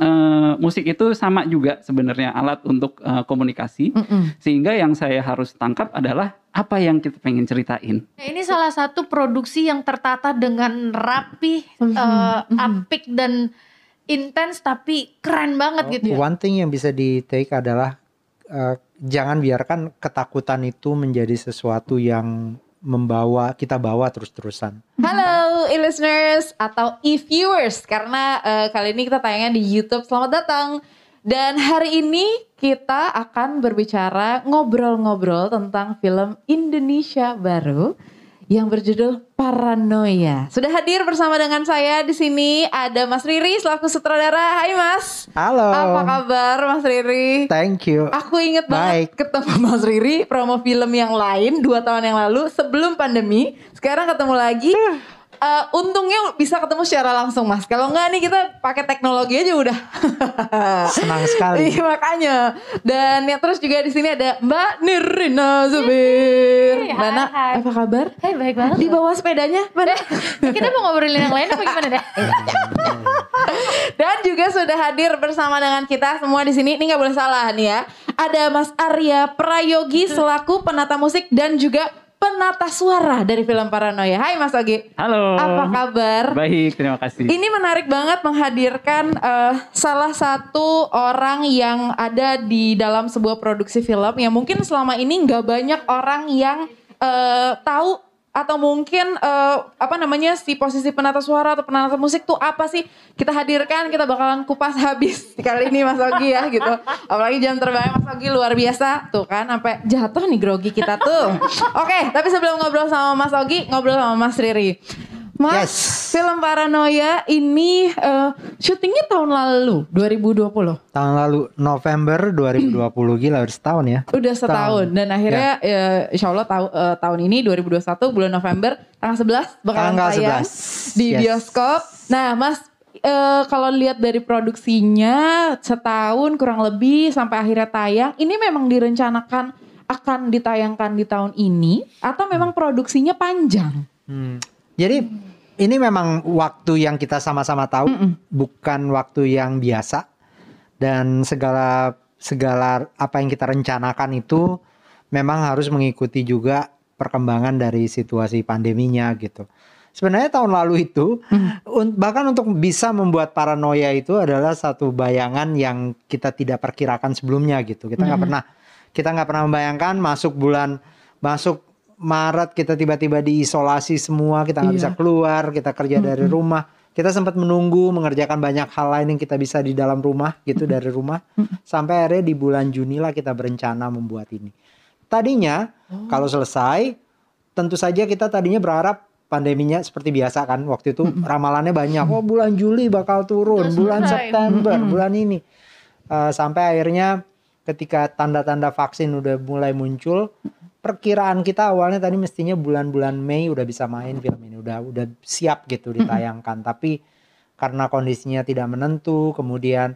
uh, musik itu sama juga sebenarnya alat untuk uh, komunikasi. Mm -mm. Sehingga yang saya harus tangkap adalah apa yang kita pengen ceritain. Nah, ini salah satu produksi yang tertata dengan rapi, mm -hmm. uh, apik dan intens tapi keren banget oh, gitu ya. One thing yang bisa di take adalah uh, jangan biarkan ketakutan itu menjadi sesuatu yang membawa kita bawa terus-terusan. Halo e-listeners atau e-viewers karena uh, kali ini kita tayangnya di YouTube. Selamat datang. Dan hari ini kita akan berbicara ngobrol-ngobrol tentang film Indonesia baru yang berjudul Paranoia. Sudah hadir bersama dengan saya di sini ada Mas Riri selaku sutradara. Hai Mas. Halo. Apa kabar Mas Riri? Thank you. Aku inget banget ketemu Mas Riri promo film yang lain dua tahun yang lalu sebelum pandemi. Sekarang ketemu lagi. uh, untungnya bisa ketemu secara langsung mas. Kalau enggak nih kita pakai teknologi aja udah. Senang sekali. Iya makanya. Dan yang terus juga di sini ada Mbak Nirina Zubir. Hey, Mbak Nak, apa kabar? Hai, baik banget. Di bawah sepedanya, mana? kita mau ngobrolin yang lain apa gimana deh? Dan juga sudah hadir bersama dengan kita semua di sini. Ini nggak boleh salah nih ya. Ada Mas Arya Prayogi selaku penata musik dan juga penata suara dari film Paranoia. Hai Mas Ogi. Halo. Apa kabar? Baik, terima kasih. Ini menarik banget menghadirkan uh, salah satu orang yang ada di dalam sebuah produksi film yang mungkin selama ini nggak banyak orang yang uh, tahu atau mungkin uh, apa namanya si posisi penata suara atau penata musik tuh apa sih? Kita hadirkan kita bakalan kupas habis kali ini Mas Ogi ya gitu. Apalagi jam terbang Mas Ogi luar biasa. Tuh kan sampai jatuh nih grogi kita tuh. Oke okay, tapi sebelum ngobrol sama Mas Ogi ngobrol sama Mas Riri Mas, yes. film Paranoia ini uh, syutingnya tahun lalu, 2020. Tahun lalu November 2020 gila udah setahun ya. Udah setahun tahun. dan akhirnya ya. ya insya Allah tahu, uh, tahun ini 2021 bulan November tanggal 11 bakalan tanggal tayang 11. di yes. bioskop. Nah, Mas uh, kalau lihat dari produksinya setahun kurang lebih sampai akhirnya tayang, ini memang direncanakan akan ditayangkan di tahun ini atau memang produksinya panjang? Hmm. Jadi ini memang waktu yang kita sama-sama tahu, mm -mm. bukan waktu yang biasa. Dan segala segala apa yang kita rencanakan itu memang harus mengikuti juga perkembangan dari situasi pandeminya gitu. Sebenarnya tahun lalu itu mm. bahkan untuk bisa membuat paranoia itu adalah satu bayangan yang kita tidak perkirakan sebelumnya gitu. Kita nggak mm. pernah kita nggak pernah membayangkan masuk bulan masuk Maret kita tiba-tiba diisolasi semua, kita nggak iya. bisa keluar, kita kerja mm -hmm. dari rumah. Kita sempat menunggu mengerjakan banyak hal lain yang kita bisa di dalam rumah gitu mm -hmm. dari rumah. Mm -hmm. Sampai akhirnya di bulan Juni lah kita berencana membuat ini. Tadinya oh. kalau selesai tentu saja kita tadinya berharap pandeminya seperti biasa kan waktu itu mm -hmm. ramalannya banyak. Oh bulan Juli bakal turun, bulan September, mm -hmm. bulan ini. Uh, sampai akhirnya ketika tanda-tanda vaksin udah mulai muncul, perkiraan kita awalnya tadi mestinya bulan-bulan Mei udah bisa main film ini udah udah siap gitu ditayangkan mm -hmm. tapi karena kondisinya tidak menentu kemudian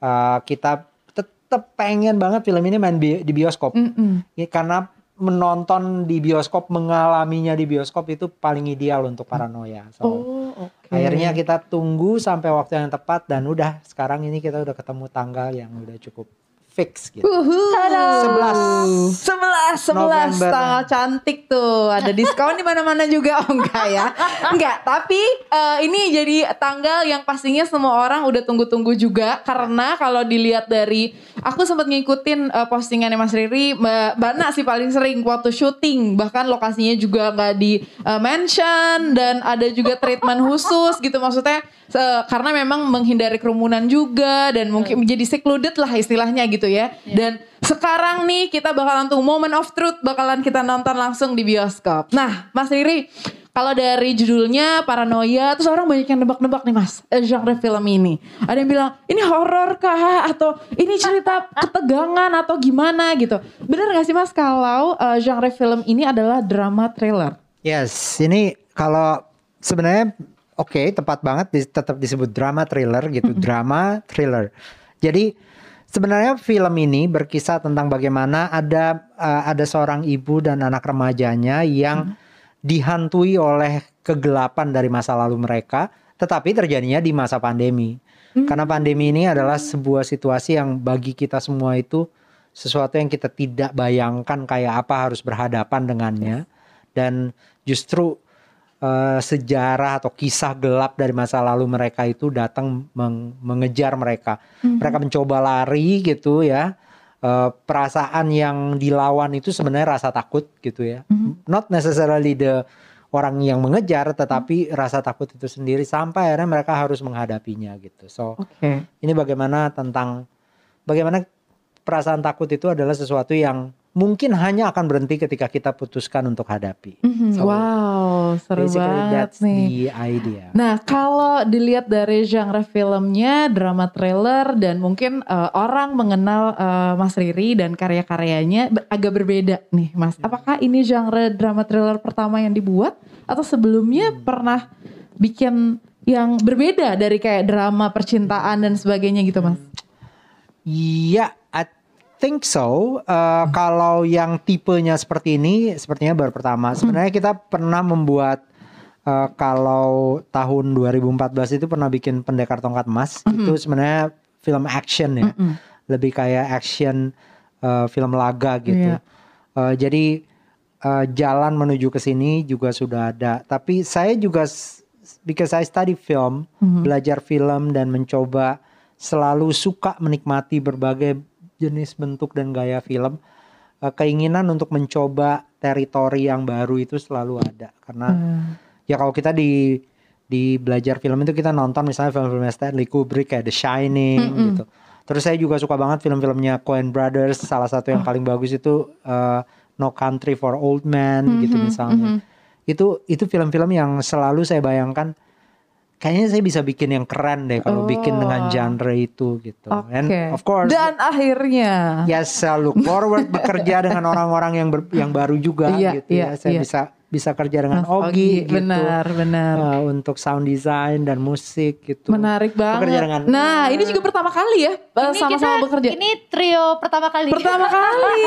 uh, kita tetap pengen banget film ini main bi di bioskop mm -hmm. ya, karena menonton di bioskop mengalaminya di bioskop itu paling ideal untuk paranoia so oh, okay. akhirnya kita tunggu sampai waktu yang tepat dan udah sekarang ini kita udah ketemu tanggal yang udah cukup fix gitu. Uhuh. Sebelas, sebelas, sebelas tanggal cantik tuh. Ada diskon di mana-mana juga, oh enggak ya? Enggak, tapi uh, ini jadi tanggal yang pastinya semua orang udah tunggu-tunggu juga karena kalau dilihat dari aku sempat ngikutin uh, postingannya Mas Riri, Mbak Bana sih paling sering waktu syuting, bahkan lokasinya juga nggak di uh, mention dan ada juga treatment khusus gitu maksudnya uh, karena memang menghindari kerumunan juga dan mungkin menjadi secluded lah istilahnya gitu ya. Yeah. Dan sekarang nih kita bakalan tuh moment of truth bakalan kita nonton langsung di bioskop. Nah, Mas Riri, kalau dari judulnya paranoia, terus orang banyak yang nebak-nebak nih mas, eh, genre film ini. Ada yang bilang ini horor kah atau ini cerita ketegangan atau gimana gitu. Bener gak sih mas kalau uh, genre film ini adalah drama thriller? Yes, ini kalau sebenarnya oke okay, tepat banget tetap disebut drama thriller gitu, mm -hmm. drama thriller. Jadi Sebenarnya film ini berkisah tentang bagaimana ada uh, ada seorang ibu dan anak remajanya yang hmm. dihantui oleh kegelapan dari masa lalu mereka, tetapi terjadinya di masa pandemi. Karena pandemi ini adalah sebuah situasi yang bagi kita semua itu sesuatu yang kita tidak bayangkan kayak apa harus berhadapan dengannya dan justru eh, sejarah atau kisah gelap dari masa lalu mereka itu datang meng- mengejar mereka. Mereka mencoba lari gitu ya. Eh, perasaan yang dilawan itu sebenarnya rasa takut gitu ya. Not necessarily the orang yang mengejar tetapi rasa takut itu sendiri sampai akhirnya mereka harus menghadapinya gitu. So Oke. ini bagaimana tentang bagaimana perasaan takut itu adalah sesuatu yang mungkin hanya akan berhenti ketika kita putuskan untuk hadapi. Mhm, So, wow, seru banget that's nih. the idea. Nah, kalau dilihat dari genre filmnya, drama thriller dan mungkin eh, orang mengenal eh, Mas Riri dan karya-karyanya agak berbeda nih, Mas. Apakah ini genre drama thriller pertama yang dibuat atau sebelumnya pernah bikin yang berbeda dari kayak drama percintaan dan sebagainya gitu, Mas? Iya, think so. Uh, Kalau yang tipenya seperti ini, sepertinya baru pertama. Sebenarnya kita pernah membuat uh, kalau tahun 2014 itu pernah bikin Pendekar Tongkat Emas. Itu sebenarnya film action ya, lebih kayak action uh, film laga gitu. Iya. Uh, jadi uh, jalan menuju ke sini juga sudah ada. Tapi saya juga because I study film, belajar film dan mencoba selalu suka menikmati berbagai jenis bentuk dan gaya film. Uh, keinginan untuk mencoba teritori yang baru itu selalu ada karena ya kalau kita di di belajar film itu kita nonton misalnya film-film Stanley Kubrick kayak The Shining gitu. Terus saya juga suka banget film-filmnya Coen Brothers. Salah satu yang paling bagus itu uh, No Country for Old Men gitu misalnya. Itu itu film-film yang selalu saya bayangkan kayaknya saya bisa bikin yang keren deh kalau bikin dengan genre itu gitu. And Oke. of course Dan akhirnya ya saya look forward bekerja dengan orang-orang yang ber- yang baru juga Iya, gitu iya, ya. Saya iya. bisa bisa kerja dengan Mas Ogi, gitu. benar, benar. Uh, untuk sound design dan musik gitu. Menarik banget. Bekerja dengan- Nah, ini juga pertama kali ya eh, sama-sama bekerja. Ini trio pertama kali. Pertama kali.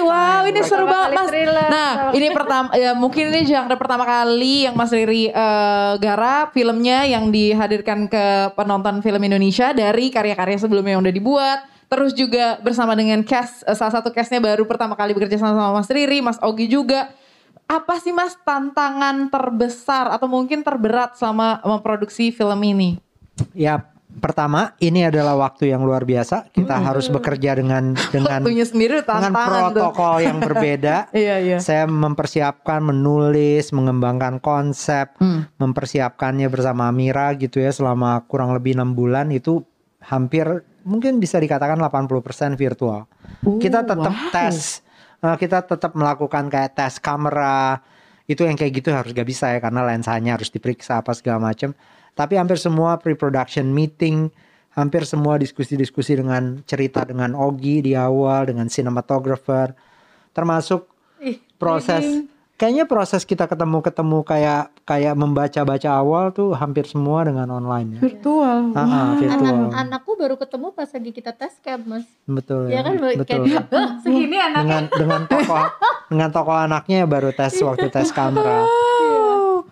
wow, ini seru banget Mas. thriller. Nah, ini pertama ya mungkin ini genre pertama kali yang Mas Riri eh, garap filmnya yang dihadirkan ke penonton film Indonesia dari karya-karya sebelumnya yang udah dibuat. Terus juga bersama dengan cast salah satu castnya baru pertama kali bekerja sama sama Mas Riri, Mas Ogi juga. Apa sih Mas tantangan terbesar atau mungkin terberat selama memproduksi film ini? Ya pertama ini adalah waktu yang luar biasa. Kita harus bekerja dengan dengan Waktunya sendiri dengan tantangan tuh. protokol yang berbeda. Iya, iya. Saya mempersiapkan menulis, mengembangkan konsep, Hmm. mempersiapkannya bersama Amira gitu ya selama kurang lebih enam bulan itu hampir mungkin bisa dikatakan 80% virtual. Oh, kita tetap wow. tes, eh, kita tetap melakukan kayak tes kamera. Itu yang kayak gitu harus gak bisa ya karena lensanya harus diperiksa apa segala macam. Tapi hampir semua pre-production meeting, hampir semua diskusi-diskusi dengan cerita dengan Ogi di awal, dengan cinematographer, termasuk proses kayaknya proses kita ketemu-ketemu kayak kayak membaca-baca awal tuh hampir semua dengan online ya. Virtual. Ah, ah, virtual. Anak anakku baru ketemu pas lagi kita tes camp mas. Betul Ya kan betul. kayak "Hah, segini anak. dengan dengan tokoh dengan tokoh anaknya baru tes waktu tes kamera.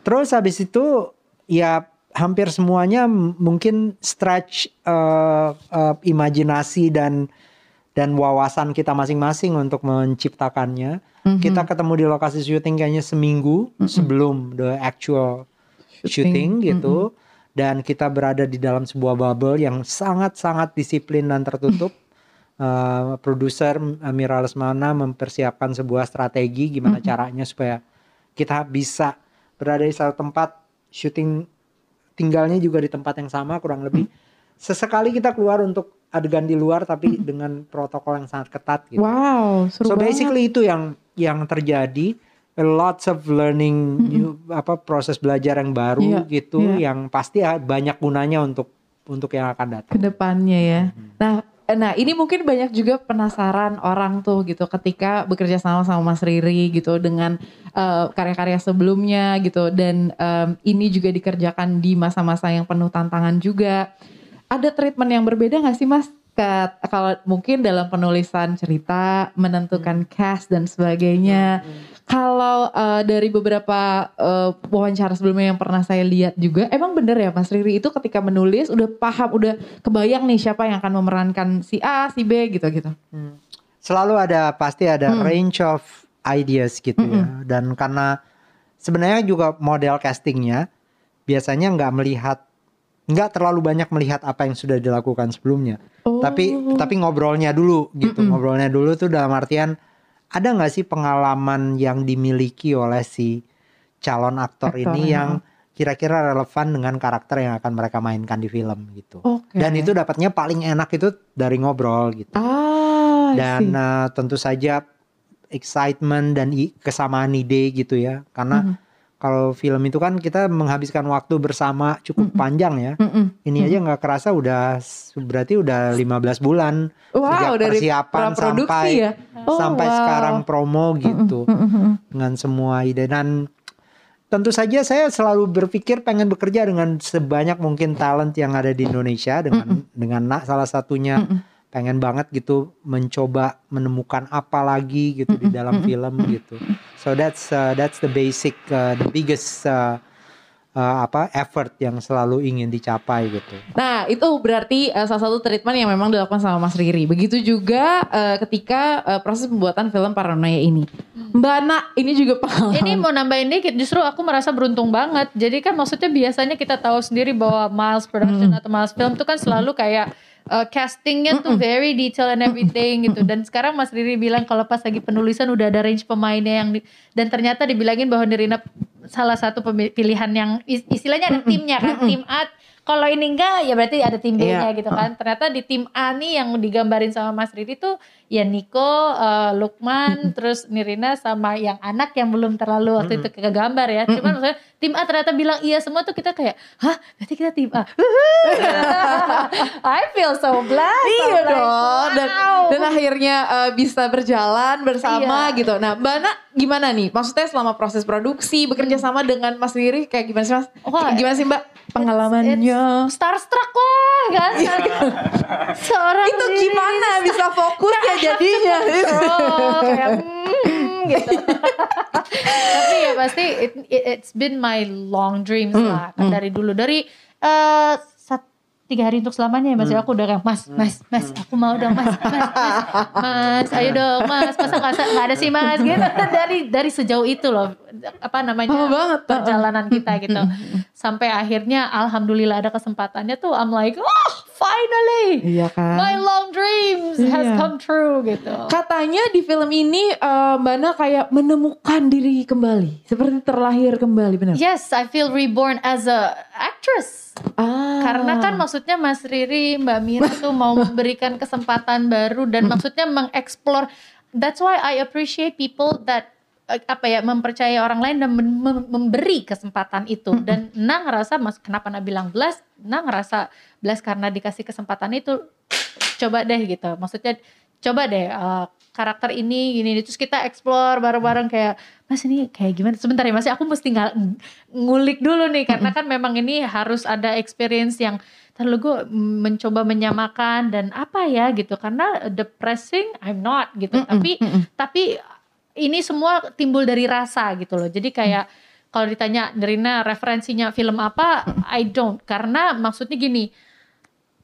Terus habis itu ya hampir semuanya mungkin stretch eh, eh, imajinasi dan dan wawasan kita masing-masing untuk menciptakannya. Kita ketemu di lokasi syuting kayaknya seminggu sebelum the actual syuting, gitu. Dan kita berada di dalam sebuah bubble yang sangat-sangat disiplin dan tertutup. Eh, produser Amira Lesmana mempersiapkan sebuah strategi gimana caranya supaya kita bisa berada di satu tempat. Syuting tinggalnya juga di tempat yang sama kurang lebih sesekali kita keluar untuk adegan di luar tapi dengan protokol yang sangat ketat gitu. Wow, seru so banget. basically itu yang yang terjadi lots of learning new, apa proses belajar yang baru Iya, gitu iya. yang pasti banyak gunanya untuk untuk yang akan datang. ke depannya ya. Hmm. Nah, eh, nah ini mungkin banyak juga penasaran orang tuh gitu ketika bekerja sama sama Mas Riri gitu dengan eh, karya-karya sebelumnya gitu dan em, ini juga dikerjakan di masa-masa yang penuh tantangan juga. Ada treatment yang berbeda nggak sih Mas. Kalau mungkin dalam penulisan cerita, menentukan cast dan sebagainya. Kalau eh, dari beberapa eh, wawancara sebelumnya yang pernah saya lihat juga, emang bener ya Mas Riri itu ketika menulis udah paham, udah kebayang nih siapa yang akan memerankan si A, si B gitu-gitu. Selalu ada pasti ada Hmm. range of ideas gitu ya. Dan karena sebenarnya juga model castingnya biasanya nggak melihat nggak terlalu banyak melihat apa yang sudah dilakukan sebelumnya. Oh. Tapi tapi ngobrolnya dulu gitu. Ngobrolnya dulu tuh dalam artian ada nggak sih pengalaman yang dimiliki oleh si calon aktor, Aktor, ini ya. yang kira-kira relevan dengan karakter yang akan mereka mainkan di film gitu. Oke. Dan itu dapatnya paling enak itu dari ngobrol gitu. Ah, Dan uh, tentu saja excitement dan kesamaan ide gitu ya. Karena Mhm. Kalau film itu kan kita menghabiskan waktu bersama cukup panjang ya. Mm-mm. Ini aja nggak kerasa udah berarti udah 15 bulan Wow, sejak dari persiapan sampai ya? Oh, sampai wow. sekarang promo gitu Mm-mm. dengan semua ide dan tentu saja saya selalu berpikir pengen bekerja dengan sebanyak mungkin talent yang ada di Indonesia dengan dengan nak salah satunya pengen banget gitu mencoba menemukan apa lagi gitu di dalam film gitu so that's uh, that's the basic uh, the biggest uh, uh, apa effort yang selalu ingin dicapai gitu Nah itu berarti eh, salah satu treatment yang memang dilakukan sama Mas Riri. Begitu juga eh, ketika eh, proses pembuatan film Paranoia ini. Mbak Ana ini juga pengalaman. Ini mau nambahin dikit, justru aku merasa beruntung banget. Jadi kan maksudnya biasanya kita tahu sendiri bahwa Miles Production atau Miles Film itu kan selalu kayak uh, castingnya tuh very detail and everything gitu. Dan sekarang Mas Riri bilang kalau pas lagi penulisan udah ada range pemainnya yang di- dan ternyata dibilangin bahwa Nirina salah satu pilihan yang is- istilahnya ada timnya kan, tim A. Kalau ini enggak ya berarti ada tim B-nya Iya. gitu kan. Ternyata di tim A nih yang digambarin sama Mas Riri tuh ya Niko, eh, Lukman, terus Nirina sama yang anak yang belum terlalu waktu itu kegambar ya. Cuman maksudnya tim A ternyata bilang iya semua tuh kita kayak, hah berarti kita tim A. I feel so blessed. Iya like, dong dan, wow. dan akhirnya eh, bisa berjalan bersama Iya. gitu. Nah Mbak Ana gimana nih? Maksudnya selama proses produksi bekerja sama dengan Mas Riri kayak gimana sih Mas? Wah, gimana sih Mbak pengalamannya? starstruck lah kan. Seorang Itu gimana bisa fokus ya jadinya? Kayak hmm, gitu. Tapi ya pasti it, it- it's been my long dreams lah kan dari dulu dari sat- tiga hari untuk selamanya ya mas ya aku udah kayak mas mas mas aku mau dong mas mas mas, mas ayo dong mas masa nggak sa- nggak ada sih mas gitu dari dari sejauh itu loh apa namanya Lama banget. perjalanan kita gitu sampai akhirnya alhamdulillah ada kesempatannya tuh I'm like oh finally Iya kan? my long dreams has Iya. come true gitu Katanya di film ini eh, Mbak kayak menemukan diri kembali, seperti terlahir kembali, benar? Yes, I feel reborn as a actress. Ah. Karena kan maksudnya Mas Riri, Mbak Mira tuh mau memberikan kesempatan baru dan maksudnya mengeksplor. That's why I appreciate people that apa ya mempercayai orang lain dan memberi kesempatan itu. Dan Nah ngerasa mas kenapa Nah bilang blast? Nah ngerasa blast karena dikasih kesempatan itu. Coba deh gitu. Maksudnya coba deh eh, karakter ini gini terus kita explore bareng-bareng kayak mas ini kayak gimana sebentar ya mas aku mesti nggak ngulik dulu nih karena kan memang ini harus ada experience yang terlalu gue mencoba menyamakan dan apa ya gitu karena depressing I'm not gitu tapi tapi ini semua timbul dari rasa gitu loh jadi kayak kalau ditanya Nerina referensinya film apa I don't karena maksudnya gini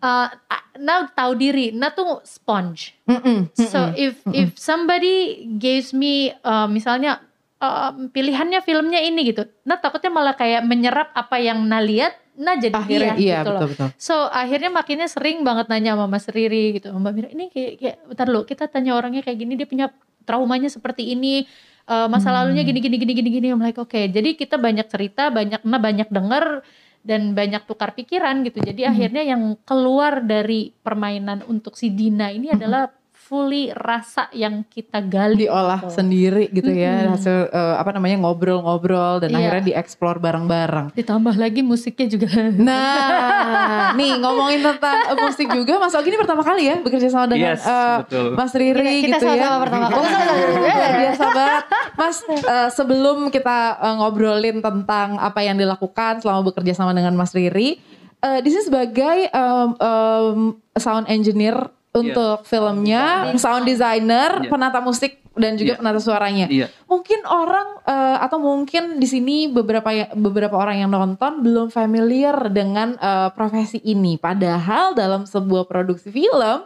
uh, Nah tahu diri, Nah tuh sponge. Mm-mm. So if if somebody gives me uh, misalnya uh, pilihannya filmnya ini gitu, nah takutnya malah kayak menyerap apa yang nah lihat, nah jadi Akhirnya, dia iya, gitu loh. betul-betul. So akhirnya makinnya sering banget nanya sama Mas Riri gitu, Mbak Mira ini kayak, kayak bentar lo kita tanya orangnya kayak gini dia punya traumanya seperti ini. uh, masa Hmm. lalunya gini gini gini gini gini I'm like oke jadi kita banyak cerita banyak nah banyak denger dan banyak tukar pikiran gitu jadi Hmm. akhirnya yang keluar dari permainan untuk si Dina ini Hmm. adalah fully rasa yang kita gali diolah gitu. sendiri gitu ya Mm-mm. hasil eh, apa namanya ngobrol-ngobrol dan Iya. akhirnya dieksplor bareng-bareng. ditambah lagi musiknya juga Nah, nih ngomongin tentang eh, musik juga Mas Ogi ini pertama kali ya bekerja sama dengan Yes, eh, betul. Mas Riri Kita- kita gitu ya. sama-sama pertama kali. Oh, sama-sama. Luar biasa banget. Mas, eh, sebelum kita eh, ngobrolin tentang apa yang dilakukan selama bekerja sama dengan Mas Riri, eh, di sini sebagai em, em, sound engineer untuk filmnya, sound designer, Iya. penata musik dan juga Iya. penata suaranya. Iya. Mungkin orang eh, atau mungkin di sini beberapa ya- beberapa orang yang nonton belum familiar dengan eh, profesi ini. Padahal dalam sebuah produksi film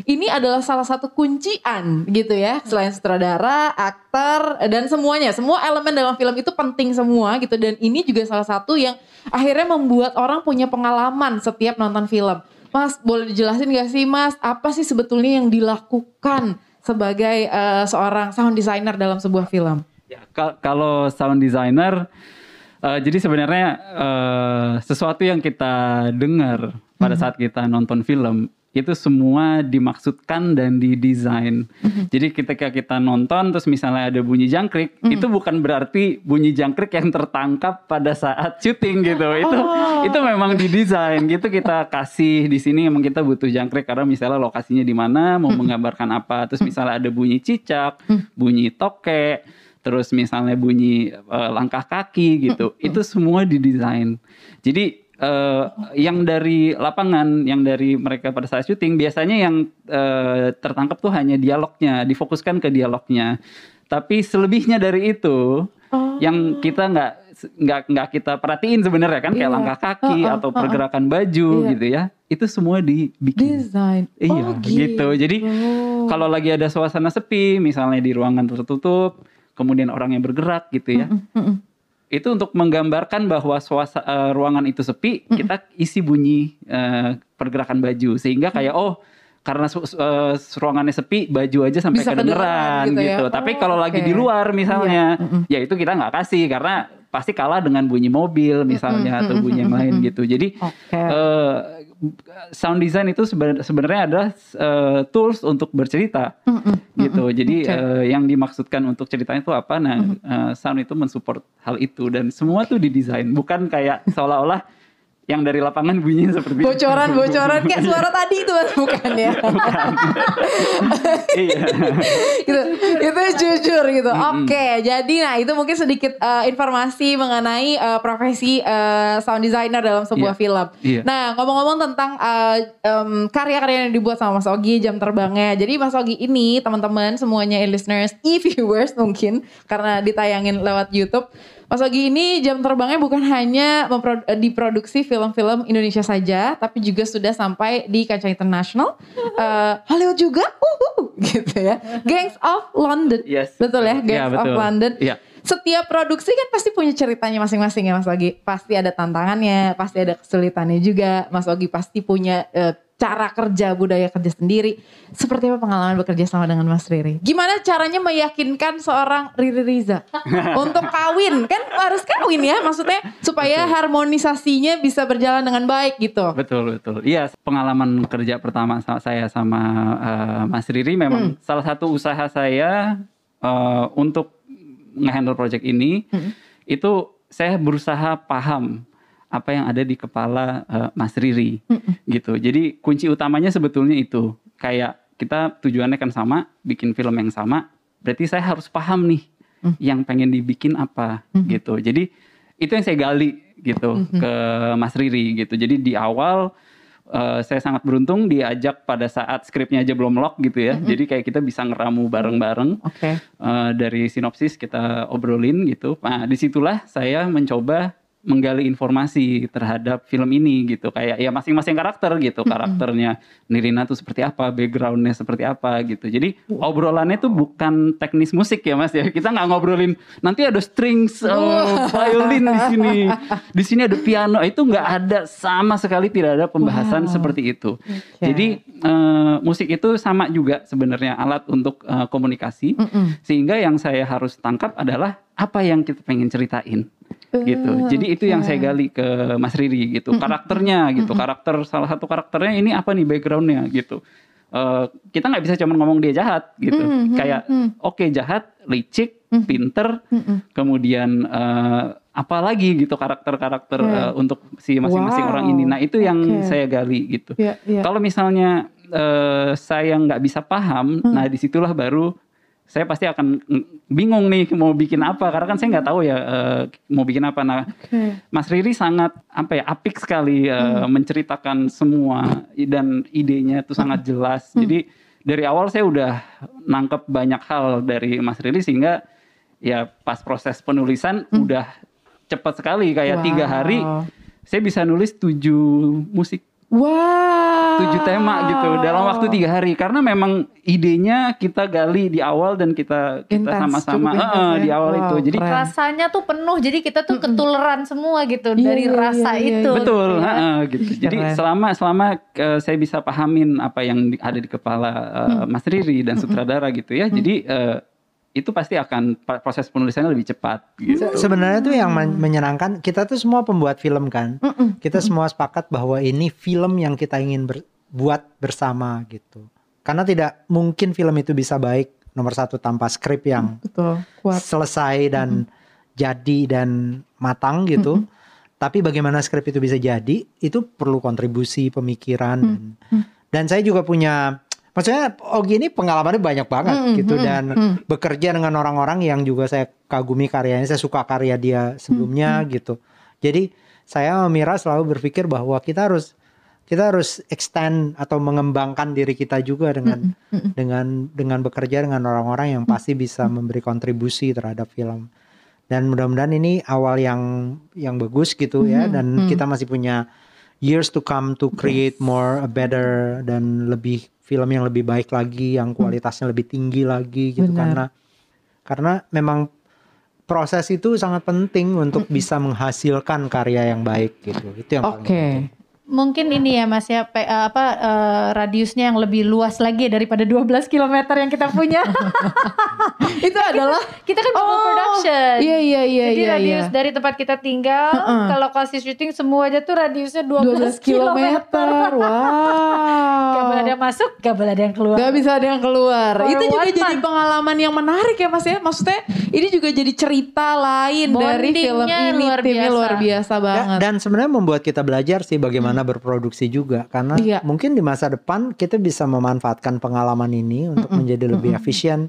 ini adalah salah satu kuncian gitu ya. Selain sutradara, aktor dan semuanya, semua elemen dalam film itu penting semua gitu dan ini juga salah satu yang akhirnya membuat orang punya pengalaman setiap nonton film. Mas, boleh dijelasin gak sih Mas, apa sih sebetulnya yang dilakukan sebagai eh, seorang sound designer dalam sebuah film? Ya, kal- kalau sound designer, eh, jadi sebenarnya eh, sesuatu yang kita dengar pada saat kita nonton film itu semua dimaksudkan dan didesain. Jadi ketika kita nonton terus misalnya ada bunyi jangkrik, itu bukan berarti bunyi jangkrik yang tertangkap pada saat syuting gitu. Itu itu memang didesain gitu. Kita kasih di sini emang kita butuh jangkrik karena misalnya lokasinya di mana, mau menggambarkan apa. Terus misalnya ada bunyi cicak, bunyi tokek, terus misalnya bunyi eh, langkah kaki gitu. Itu semua didesain. Jadi eh, yang dari lapangan yang dari mereka pada saat syuting biasanya yang eh, tertangkap tuh hanya dialognya difokuskan ke dialognya tapi selebihnya dari itu yang kita nggak nggak nggak kita perhatiin sebenarnya kan kayak Iya. langkah kaki Heeh, atau heeh. pergerakan baju Iya. gitu ya itu semua dibikin Desain. Iya, Oh, gitu. Jadi Oh. kalau lagi ada suasana sepi, misalnya di ruangan tertutup, kemudian orang yang bergerak gitu ya. Mm-mm. Itu untuk menggambarkan bahwa suasana ruangan itu sepi, kita isi bunyi eh, pergerakan baju sehingga kayak oh karena su- su- eh, ruangannya sepi, baju aja sampai Bisa kedengeran kedengeran gitu gitu. ya. Tapi Oh, kalau lagi oke. di luar misalnya, mm-mm. ya itu kita nggak kasih karena pasti kalah dengan bunyi mobil misalnya atau bunyi yang lain gitu. Jadi Oke. eh, sound design itu seben- sebenarnya adalah eh, tools untuk bercerita gitu. Jadi Oke. eh, yang dimaksudkan untuk ceritanya itu apa? Nah, eh, sound itu mensupport hal itu dan semua tuh didesain, bukan kayak seolah-olah yang dari lapangan bunyinya seperti bocoran bocoran. Kayak suara tadi itu Mas, bukan ya? Iya. gitu. Itu jujur gitu. Oke jadi nah itu mungkin sedikit eh, informasi mengenai eh, profesi eh, sound designer dalam sebuah Iya. film. Iya. nah ngomong-ngomong tentang eh, em, karya-karya yang dibuat sama Mas Ogi jam terbangnya. Jadi Mas Ogi ini teman-teman semuanya e-listeners e-viewers mungkin karena ditayangin lewat YouTube Mas Ogi ini jam terbangnya bukan hanya eh, diproduksi film-film Indonesia saja, tapi juga sudah sampai di kancah internasional, Eh, Hollywood juga, uhu, gitu ya. Gangs of London, Yes. betul ya, Gangs Iya, of betul. London. Iya. Setiap produksi kan pasti punya ceritanya masing-masing ya Mas Ogi. Pasti ada tantangannya, pasti ada kesulitannya juga. Mas Ogi pasti punya eh, cara kerja, budaya kerja sendiri. Seperti apa pengalaman bekerja sama dengan Mas Riri? Gimana caranya meyakinkan seorang Riri Riza untuk kawin? Kan harus kawin ya, maksudnya supaya harmonisasinya bisa berjalan dengan baik gitu. Betul betul. Iya, pengalaman kerja pertama sa- saya sama eh, Mas Riri memang salah satu usaha saya eh, untuk ngehandle project ini itu saya berusaha paham apa yang ada di kepala eh, Mas Riri gitu. Jadi kunci utamanya sebetulnya itu kayak kita tujuannya kan sama, bikin film yang sama, berarti saya harus paham nih yang pengen dibikin apa gitu. Jadi itu yang saya gali gitu ke Mas Riri gitu. Jadi di awal eh, saya sangat beruntung diajak pada saat skripnya aja belum lock gitu ya. Jadi kayak kita bisa ngeramu bareng-bareng Oke. eh, dari sinopsis kita obrolin gitu. Nah di situlah saya mencoba menggali informasi terhadap film ini gitu. Kayak ya masing-masing karakter gitu. Karakternya Nirina tuh seperti apa backgroundnya seperti apa gitu. Jadi obrolannya tuh bukan teknis musik ya mas ya. Kita nggak ngobrolin nanti ada strings eh, violin di sini. Di sini ada piano. Itu nggak ada sama sekali tidak ada pembahasan Wow. seperti itu. Jadi eh, musik itu sama juga sebenarnya alat untuk eh, komunikasi. Mm-mm. sehingga yang saya harus tangkap adalah apa yang kita pengen ceritain gitu. Jadi itu yang saya gali ke Mas Riri gitu. Karakternya gitu. Karakter salah satu karakternya ini apa nih backgroundnya gitu. Eh, kita nggak bisa cuma ngomong dia jahat gitu. Mhm, Kayak mhm. oke jahat, licik, pinter, Mm-mm. kemudian eh, apa lagi gitu karakter-karakter eh, untuk si masing-masing Wow. orang ini. Nah itu yang Oke. saya gali gitu. Ya, ya. Kalau misalnya eh, saya nggak bisa paham, Hmm. nah di situlah baru saya pasti akan bingung nih mau bikin apa karena kan saya nggak tahu ya eh, mau bikin apa. Nah, Mas Riri sangat apa ya apik sekali eh, menceritakan semua dan idenya itu sangat jelas. Jadi dari awal saya udah nangkep banyak hal dari Mas Riri sehingga ya pas proses penulisan udah cepat sekali kayak tiga hari Wow. saya bisa nulis tujuh musik Wow. tujuh tema gitu dalam waktu tiga hari. Karena memang idenya kita gali di awal dan kita kita sama-sama. eh, ya. di awal Wow, itu jadi keren. rasanya tuh penuh. Jadi kita tuh ketuleran semua gitu Iya, dari iya, rasa iya, iya, itu betul gitu ya. heeh, gitu. Jadi Keren. selama selama eh, saya bisa pahamin apa yang di- ada di kepala eh, Mas Riri dan sutradara gitu ya. Jadi eh, itu pasti akan proses penulisannya lebih cepat gitu Se- Sebenarnya tuh yang men- menyenangkan kita tuh semua pembuat film kan. Kita semua sepakat bahwa ini film yang kita ingin ber- buat bersama gitu. Karena tidak mungkin film itu bisa baik nomor satu tanpa skrip yang Betul. Kuat. selesai dan jadi dan matang gitu. Tapi bagaimana skrip itu bisa jadi itu perlu kontribusi pemikiran dan dan saya juga punya maksudnya Ogi ini pengalamannya banyak banget Mm, gitu mm, dan mm. bekerja dengan orang-orang yang juga saya kagumi karyanya, saya suka karya dia sebelumnya gitu. Jadi saya Mira selalu berpikir bahwa kita harus kita harus extend atau mengembangkan diri kita juga dengan dengan dengan bekerja dengan orang-orang yang pasti bisa memberi kontribusi terhadap film. Dan mudah-mudahan ini awal yang yang bagus gitu ya dan kita masih punya years to come to create more a better dan lebih film yang lebih baik lagi, yang kualitasnya lebih tinggi lagi gitu Benar. karena karena memang proses itu sangat penting untuk bisa menghasilkan karya yang baik gitu. Itu yang paling Oke. penting. Mungkin ini ya Mas ya pe- eh, apa eh, radiusnya yang lebih luas lagi daripada 12 km yang kita punya. Itu adalah kita kan Oh, production. Iya iya iya Jadi iya. radius iya. dari tempat kita tinggal Heeh. ke lokasi syuting semua aja tuh radiusnya 12, 12 km. Wow. Gak boleh ada yang masuk, gak boleh ada yang keluar. Gak bisa ada yang keluar. For itu juga jadi pengalaman yang menarik ya Mas ya. Maksudnya ini juga jadi cerita lain dari film Bondingnya ini. luar Timnya biasa. luar biasa Da- banget. dan sebenarnya membuat kita belajar sih bagaimana berproduksi juga karena Iya. mungkin di masa depan kita bisa memanfaatkan pengalaman ini untuk menjadi lebih efisien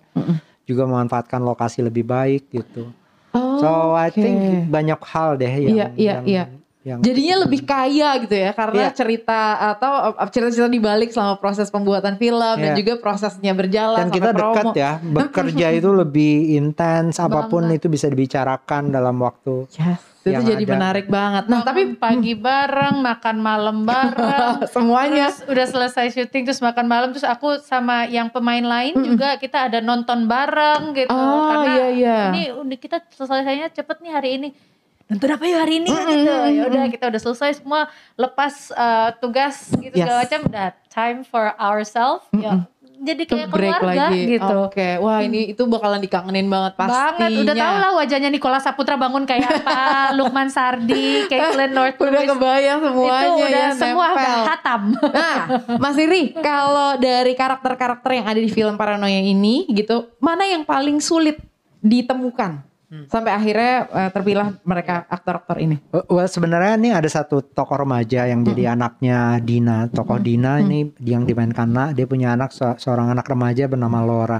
juga memanfaatkan lokasi lebih baik gitu. Oh, so I think banyak hal deh yang Iya, iya, yang, iya. yang Jadinya lebih kaya gitu ya karena Iya. cerita atau uh, cerita-cerita dibalik selama proses pembuatan film dan Iya. juga prosesnya berjalan dan kita sampai dekat promo. ya bekerja itu lebih intens apa pun Banget. itu bisa dibicarakan dalam waktu Yes, itu yang jadi ada. menarik banget. Nah, tapi pagi bareng, makan malam bareng. semuanya. Terus udah selesai syuting terus makan malam. Terus aku sama yang pemain lain juga kita ada nonton bareng gitu. Oh, karena iya, iya. ini udah kita selesainya cepet nih hari ini. Nonton apa yuk hari ini? Gitu. ya udah kita udah selesai semua. Lepas uh, tugas gitu Yes. segala macam udah time for ourselves. Ya jadi kayak break keluarga lagi. gitu. Oke, wah ini itu bakalan dikangenin banget pastinya. banget udah tau lah wajahnya Nikola Saputra bangun kayak apa Lukman Sardi Caitlin North Udah kebayang semuanya itu udah ya semua nempel. hatam. Nah, Mas Riri, kalau dari karakter-karakter yang ada di film Paranoia ini gitu, mana yang paling sulit ditemukan sampai akhirnya eh, terpilah mereka aktor-aktor ini? Uh, Well sebenarnya ini ada satu tokoh remaja yang jadi anaknya Dina. Tokoh Dina ini yang dimainkan Nak, dia punya anak se- seorang anak remaja bernama Laura.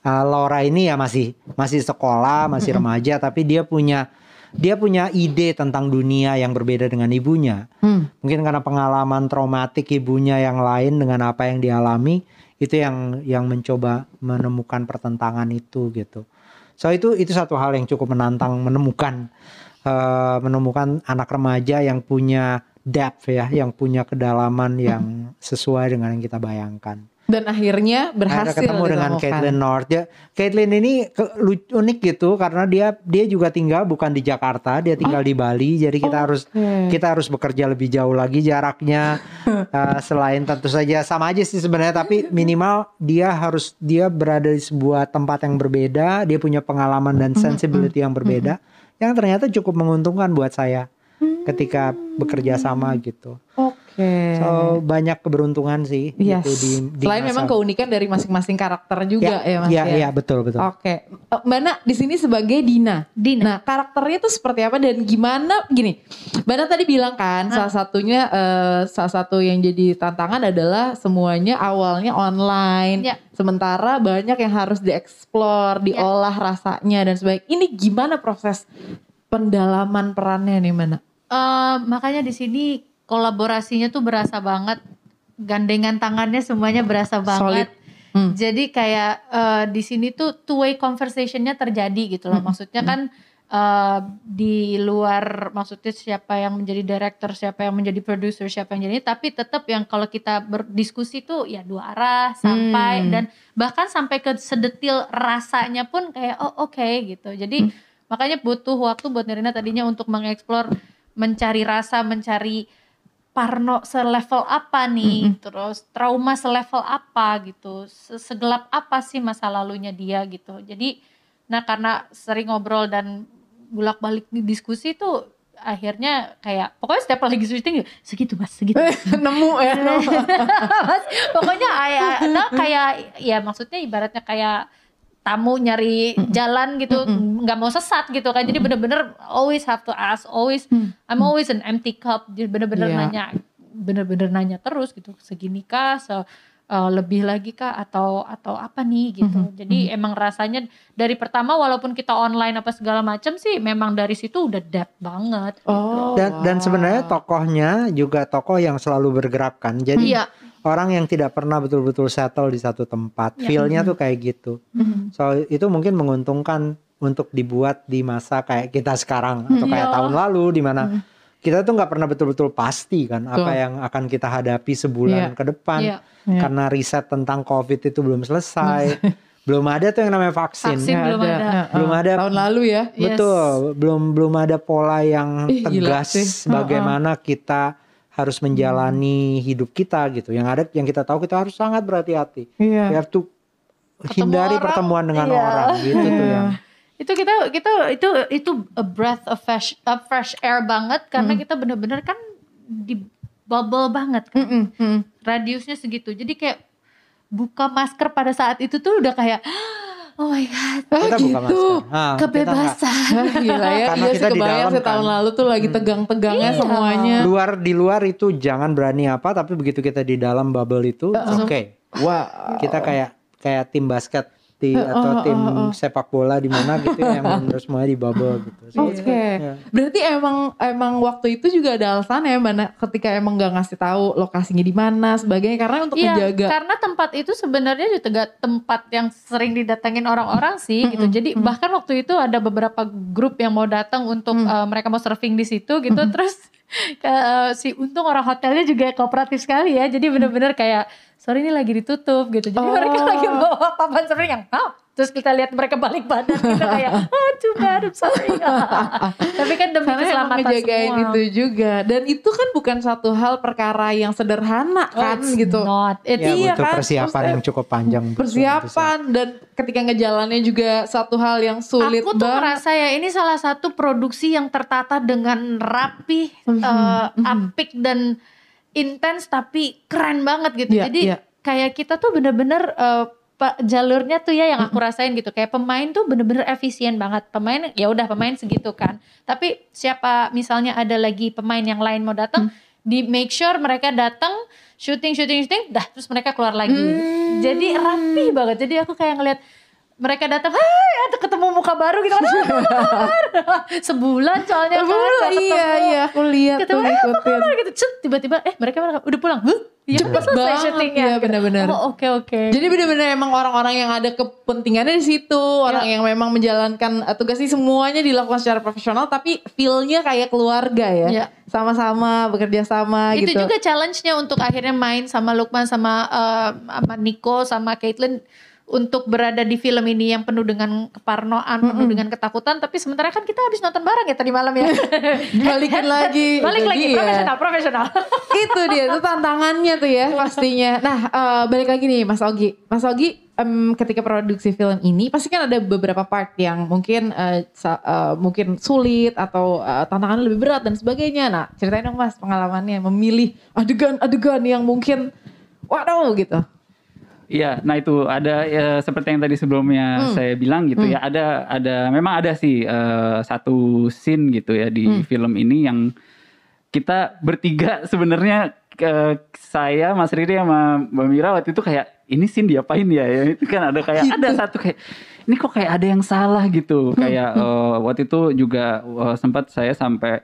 Uh, Laura ini ya masih masih sekolah, masih remaja, tapi dia punya dia punya ide tentang dunia yang berbeda dengan ibunya. Hmm. Mungkin karena pengalaman traumatik ibunya yang lain dengan apa yang dialami, itu yang yang mencoba menemukan pertentangan itu gitu. So itu itu satu hal yang cukup menantang menemukan eh, menemukan anak remaja yang punya depth ya, yang punya kedalaman yang sesuai dengan yang kita bayangkan. Dan akhirnya berhasil Akhirnya ketemu dengan. Caitlin North. Dia, Caitlin ini unik gitu karena dia dia juga tinggal bukan di Jakarta, dia tinggal di Bali. Jadi kita harus Oke. kita harus bekerja lebih jauh lagi jaraknya. Eh, selain tentu saja sama aja sih sebenarnya, tapi minimal dia harus dia berada di sebuah tempat yang berbeda. Dia punya pengalaman dan sensibility yang berbeda, yang ternyata cukup menguntungkan buat saya ketika bekerja sama gitu. Oke. Oke. So banyak keberuntungan sih Yes. gitu di, di Selain masa- memang keunikan dari masing-masing karakter juga ya, Mas Iya, ya. iya betul betul. Oke, Eh, Mbak Na di sini sebagai Dina. Dina. Nah, karakternya itu seperti apa dan gimana? Gini, Mbak Na tadi bilang kan, salah satunya, eh, salah satu yang jadi tantangan adalah semuanya awalnya online. Ya. Sementara banyak yang harus dieksplor, diolah rasanya dan sebagainya. Ini gimana proses pendalaman perannya nih, Mbak Na? Eh, makanya di sini kolaborasinya tuh berasa banget. Gandengan tangannya semuanya berasa banget. Solid. Hmm. jadi kayak eh, di sini tuh two way conversationnya terjadi gitu loh. Maksudnya kan eh, di luar maksudnya siapa yang menjadi director siapa yang menjadi producer siapa yang jadi tapi tetap yang kalau kita berdiskusi tuh ya dua arah sampai Hmm. dan bahkan sampai ke sedetil rasanya pun kayak oh oke gitu. Jadi makanya butuh waktu buat Nirina tadinya untuk mengeksplor mencari rasa mencari parno selevel apa nih? Terus trauma selevel apa gitu? Se- segelap apa sih masa lalunya dia gitu? Jadi nah karena sering ngobrol dan bolak balik diskusi tuh akhirnya kayak pokoknya setiap lagi syuting segitu mas segitu. Nemu ya. Mas, pokoknya ayah, nah kayak ya maksudnya ibaratnya kayak tamu nyari jalan gitu nggak mau sesat gitu kan. Jadi bener-bener always have to ask always I'm always an empty cup. Jadi bener-bener Iya. nanya bener-bener nanya terus gitu segini kah? Se eh, lebih lagi kah? Atau atau apa nih? Gitu. Jadi emang rasanya dari pertama walaupun kita online apa segala macam sih memang dari situ udah depth banget Oh. Dan dan wow. sebenarnya tokohnya juga tokoh yang selalu bergerak kan. Jadi iya orang yang tidak pernah betul-betul settle di satu tempat. Ya. Feel-nya tuh kayak gitu. Mhm. So itu mungkin menguntungkan untuk dibuat di masa kayak kita sekarang atau kayak Iya. tahun lalu di mana kita tuh nggak pernah betul-betul pasti kan apa Betul. yang akan kita hadapi sebulan Iya. ke depan Iya. Iya. karena riset tentang COVID itu belum selesai. belum ada tuh yang namanya vaksin. Vaksin. Nggak belum ada. Heeh. Belum ada. Tahun lalu ya. Yes. Betul, belum belum ada pola yang Ih, gila tegas sih. bagaimana kita harus menjalani hidup kita gitu. Yang ada yang kita tahu kita harus sangat berhati-hati. Iya. We have to hindari orang, pertemuan dengan iya. orang gitu tuh Iya. yang itu kita kita itu itu a breath of fresh of fresh air banget karena kita bener-bener kan di bubble banget kan Mm-mm, mm. radiusnya segitu jadi kayak buka masker pada saat itu tuh udah kayak oh my god Ah, kita gitu. masker. Nah, kebebasan gila ya. Karena iya kita sih di kebayang dalam sih tahun kan. lalu tuh lagi tegang-tegangnya Iya. semuanya. luar di luar itu jangan berani apa tapi begitu kita di dalam bubble itu oke. Wah. Kita kayak kayak tim basket di atau tim sepak bola di mana gitu yang benar semuanya di bubble gitu. So, Oke. Iya. Berarti emang emang waktu itu juga ada alasan ya Mbak Na, ketika emang nggak ngasih tahu lokasinya di mana sebagainya karena untuk Iya, menjaga. karena tempat itu sebenarnya juga tempat yang sering didatengin orang-orang sih gitu. Jadi bahkan waktu itu ada beberapa grup yang mau datang untuk eh, mereka mau surfing di situ gitu. Terus ke- si untung orang hotelnya juga kooperatif sekali ya. Jadi bener-bener kayak sorry ini lagi ditutup gitu. Jadi Oh. mereka lagi bawa papan surfing yang "Hah?" Terus kita lihat mereka balik badan gitu kayak oh too bad I'm sorry. Tapi kan demi karena keselamatan semua. itu juga dan itu kan bukan satu hal perkara yang sederhana Oh, kan it's gitu Not. It's Ya, Iya butuh kan, persiapan maksudnya yang cukup panjang. betul, persiapan dan ketika ngejalannya juga satu hal yang sulit Aku tuh banget. merasa ya ini salah satu produksi yang tertata dengan rapi, Mhm, eh, mhm. apik dan intens tapi keren banget gitu. Iya, Jadi iya. kayak kita tuh bener-bener pa- jalurnya tuh ya yang aku rasain gitu. Kayak pemain tuh bener-bener efisien banget. Pemain ya udah pemain segitu kan. Tapi siapa misalnya ada lagi pemain yang lain mau datang, Hmm. di make sure mereka datang syuting syuting syuting, dah terus mereka keluar lagi. Hmm. Jadi rapi banget. Jadi aku kayak ngeliat mereka datang, hai, ada ketemu muka baru gitu kan. Sebulan soalnya kan, Betul, nggak iya ketemu. iya aku lihat Ketemu, tuh eh, apa kabar gitu. Cet, tiba-tiba eh mereka udah pulang. Huh? Ya, Cepet selesai banget, syutingnya. iya, gitu. benar-benar. Oh, oke oke. Jadi benar-benar emang orang-orang yang ada kepentingannya di situ, orang yang memang menjalankan uh, tugas ini semuanya dilakukan secara profesional, tapi feel-nya kayak keluarga ya, Iya. sama-sama bekerja sama itu gitu. juga challenge-nya untuk akhirnya main sama Lukman sama eh, sama Nico sama Caitlin untuk berada di film ini yang penuh dengan keparnoan, penuh dengan ketakutan, tapi sementara kan kita habis nonton bareng ya tadi malam ya. Balikin lagi. Balik lagi dia. profesional, profesional. itu dia itu tantangannya tuh ya pastinya. Nah eh, balik lagi nih Mas Ogi. Mas Ogi em, ketika produksi film ini pasti kan ada beberapa part yang mungkin sa- eh, mungkin sulit atau eh, tantangannya lebih berat dan sebagainya. Nah ceritain dong Mas pengalamannya memilih adegan-adegan yang mungkin waduh gitu. Iya, nah itu ada ya, seperti yang tadi sebelumnya Hmm. saya bilang gitu ya, ada ada memang ada sih eh, satu scene gitu ya di Hmm. film ini yang kita bertiga sebenarnya eh, saya Mas Riri sama Mbak Mira waktu itu kayak ini scene diapain ya? ya itu kan ada kayak ada satu kayak ini kok kayak ada yang salah gitu. Kayak eh, waktu itu juga eh, sempat saya sampai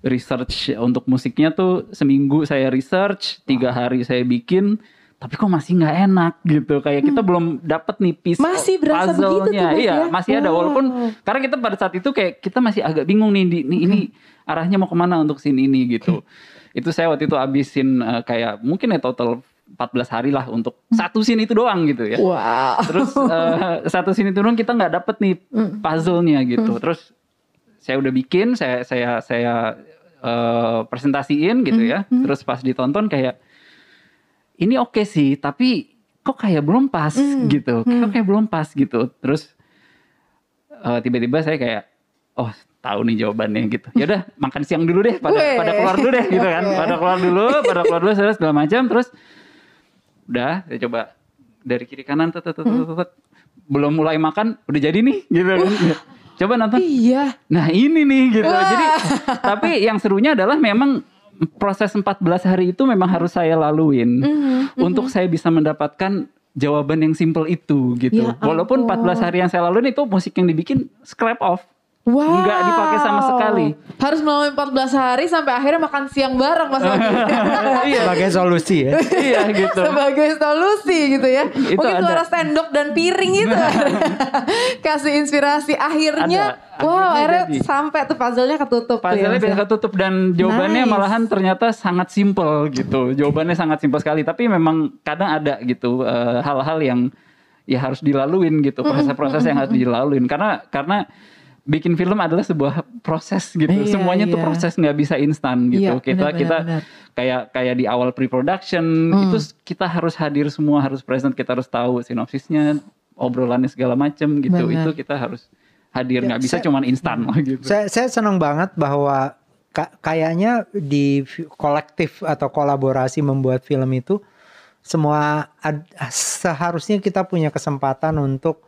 research untuk musiknya tuh seminggu saya research, tiga hari saya bikin tapi kok masih nggak enak gitu. Kayak kita belum dapat nih piece Masih berasa puzzle-nya. Iya ya? masih ada. Wow. walaupun karena kita pada saat itu kayak kita masih agak bingung nih di, nih, ini arahnya mau ke mana untuk scene ini gitu. Itu saya waktu itu abisin eh, kayak mungkin ya total 14 hari lah untuk satu scene itu doang gitu ya. Wow. terus eh, satu scene itu doang kita nggak dapet nih puzzle-nya gitu. Terus saya udah bikin saya saya saya eh, presentasiin gitu ya. Terus pas ditonton kayak ini oke sih tapi kok kayak belum pas gitu? Kok kayak belum pas gitu? Terus eh, tiba-tiba saya kayak oh tahu nih jawabannya gitu. Ya udah makan siang dulu deh pada pada keluar dulu deh gitu kan. Pada keluar dulu pada keluar dulu terus segala macam. Terus udah saya coba dari kiri kanan tet, tet, tet, tet, tet. belum mulai makan udah jadi nih gitu kan. Coba nonton. Iya. Nah ini nih gitu. Wah. Jadi tapi yang serunya adalah memang proses 14 hari itu memang harus saya laluin Mhm, untuk saya bisa mendapatkan jawaban yang simple itu gitu. Ya Walaupun ampun. 14 hari yang saya laluin itu musik yang dibikin scrap off. Wow. Nggak dipakai sama sekali. Harus melalui 14 hari sampai akhirnya makan siang bareng Mas Ogi. sebagai solusi ya. iya gitu. Sebagai solusi gitu ya. Itu Mungkin ada. suara sendok dan piring gitu. Kasih inspirasi akhirnya. Ada. wow, Akhirnya akhirnya jadi. sampai tuh puzzle-nya ketutup. ya, Puzzle-nya Mas ya. bisa ketutup dan jawabannya Nice. malahan ternyata sangat simple gitu. Jawabannya sangat simple sekali. Tapi memang kadang ada gitu eh, hal-hal yang ya harus dilaluin gitu. Proses-proses yang harus dilaluin. Karena karena bikin film adalah sebuah proses gitu. Iya, Semuanya tuh iya. proses nggak bisa instan gitu. Iya, kita benar, kita kayak kayak di awal pre-production itu kita harus hadir semua harus present. Kita harus tahu sinopsisnya, obrolannya segala macem gitu. Benar. Itu kita harus hadir Ya, nggak bisa saya- cuman instan lah gitu. Saya saya senang banget bahwa ka- kayaknya di kolektif atau kolaborasi membuat film itu semua ad- seharusnya kita punya kesempatan untuk